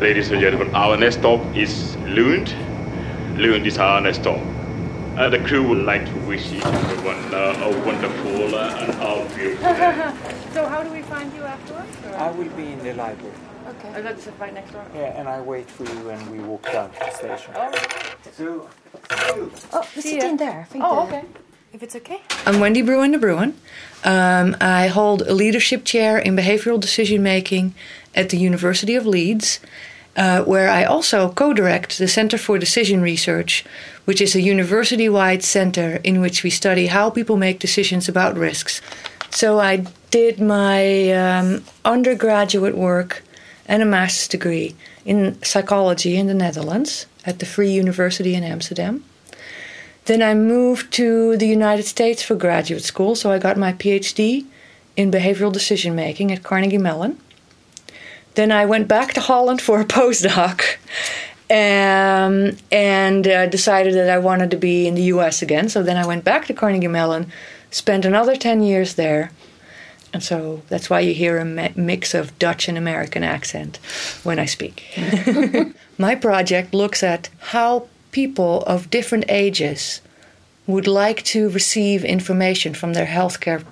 Ladies and gentlemen, our next stop is Lund. Lund is our next stop. Uh, the crew would like to wish each and everyone uh, a wonderful uh, and all beautiful day. So how do we find you afterwards? or- I will be in the library. Okay. Oh, that's right next door. Yeah, and I wait for you and we walk down to the station. Oh, So, Oh, we See sit in there. I think oh the- okay. If it's okay. I'm Wändi Bruine de Bruin. Um, I hold a leadership chair in behavioral decision making at the University of Leeds, uh, where I also co direct the Center for Decision Research, which is a university wide center in which we study how people make decisions about risks. So I did my um, undergraduate work and a master's degree in psychology in the Netherlands at the Free University in Amsterdam. Then I moved to the United States for graduate school, so I got my PhD in behavioral decision making at Carnegie Mellon. Then I went back to Holland for a postdoc um, and uh, decided that I wanted to be in the US again. So then I went back to Carnegie Mellon, spent another 10 years there. And so that's why you hear a mix of Dutch and American accent when I speak. My project looks at how people of different ages would like to receive information from their healthcare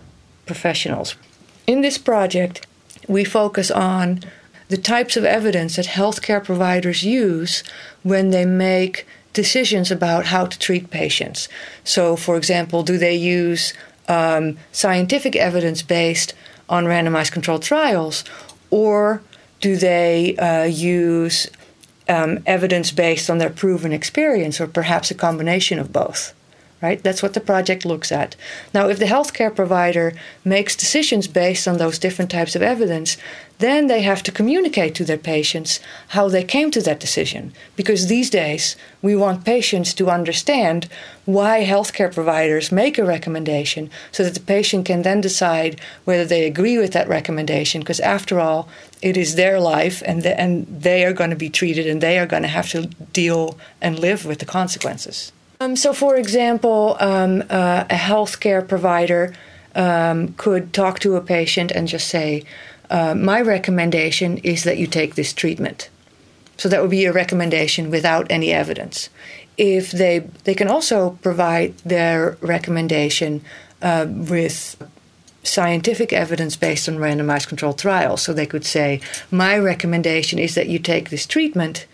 professionals. In this project, we focus on the types of evidence that healthcare providers use when they make decisions about how to treat patients. So, for example, do they use um, scientific evidence based on randomized controlled trials, or do they uh, use um, evidence based on their proven experience, or perhaps a combination of both? Right? That's what the project looks at. Now, if the healthcare provider makes decisions based on those different types of evidence, then they have to communicate to their patients how they came to that decision. Because these days, we want patients to understand why healthcare providers make a recommendation so that the patient can then decide whether they agree with that recommendation. Because after all, it is their life and, the, and they are going to be treated and they are going to have to deal and live with the consequences. Um, so, for example, um, uh, a healthcare provider um, could talk to a patient and just say, uh, My recommendation is that you take this treatment. So, that would be a recommendation without any evidence. If they, they can also provide their recommendation uh, with scientific evidence based on randomized controlled trials. So, they could say, My recommendation is that you take this treatment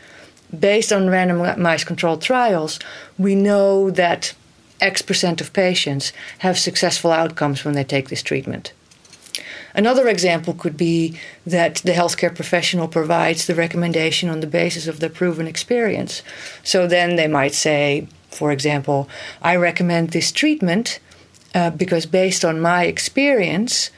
based on randomized controlled trials, we know that X percent of patients have successful outcomes when they take this treatment. Another example could be that the healthcare professional provides the recommendation on the basis of their proven experience. So then they might say, for example, I recommend this treatment uh, because based on my experience,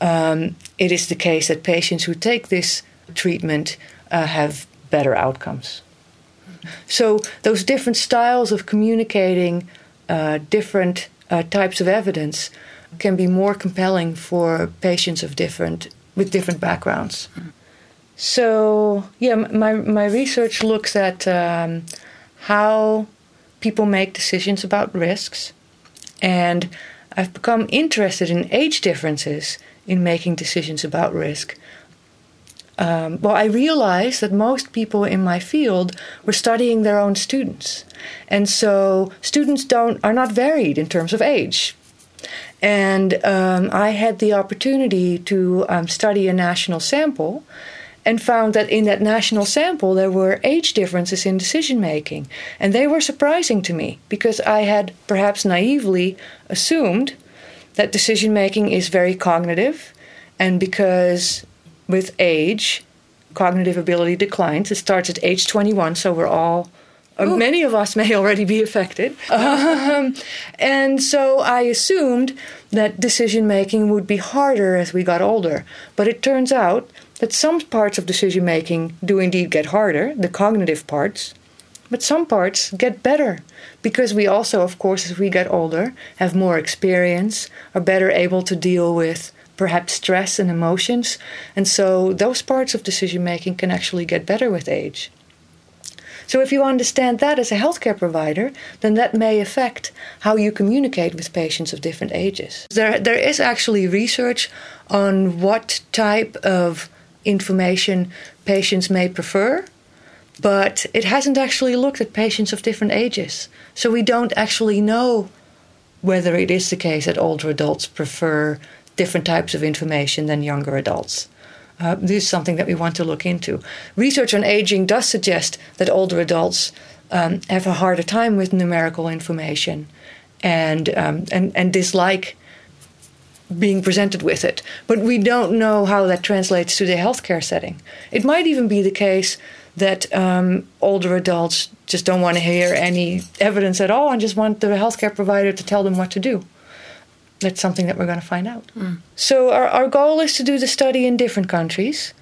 um, it is the case that patients who take this treatment uh, have better outcomes. So those different styles of communicating uh, different uh, types of evidence can be more compelling for patients of different with different backgrounds. So yeah, my my research looks at um, how people make decisions about risks, and I've become interested in age differences in making decisions about risk. Um, well, I realized that most people in my field were studying their own students, and so students don't are not varied in terms of age. And um, I had the opportunity to um, study a national sample, and found that in that national sample there were age differences in decision making, and they were surprising to me because I had perhaps naively assumed that decision making is very cognitive, and because with age, cognitive ability declines. It starts at age 21, so we're all, uh, many of us may already be affected. Um, and so I assumed that decision making would be harder as we got older. But it turns out that some parts of decision making do indeed get harder, the cognitive parts. But some parts get better because we also, of course, as we get older, have more experience, are better able to deal with perhaps stress and emotions. And so those parts of decision making can actually get better with age. So if you understand that as a healthcare provider, then that may affect how you communicate with patients of different ages. There, there is actually research on what type of information patients may prefer but it hasn't actually looked at patients of different ages. So we don't actually know whether it is the case that older adults prefer different types of information than younger adults. Uh, this is something that we want to look into. Research on aging does suggest that older adults um, have a harder time with numerical information and, um, and, and dislike being presented with it. But we don't know how that translates to the healthcare setting. It might even be the case that um, older adults just don't want to hear any evidence at all and just want the healthcare provider to tell them what to do. That's something that we're going to find out. Mm. So, our, our goal is to do the study in different countries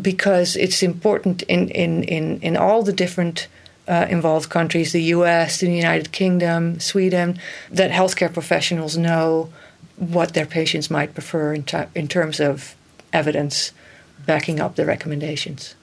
because it's important in, in, in, in all the different uh, involved countries the US, the United Kingdom, Sweden that healthcare professionals know what their patients might prefer in, in terms of evidence backing up the recommendations.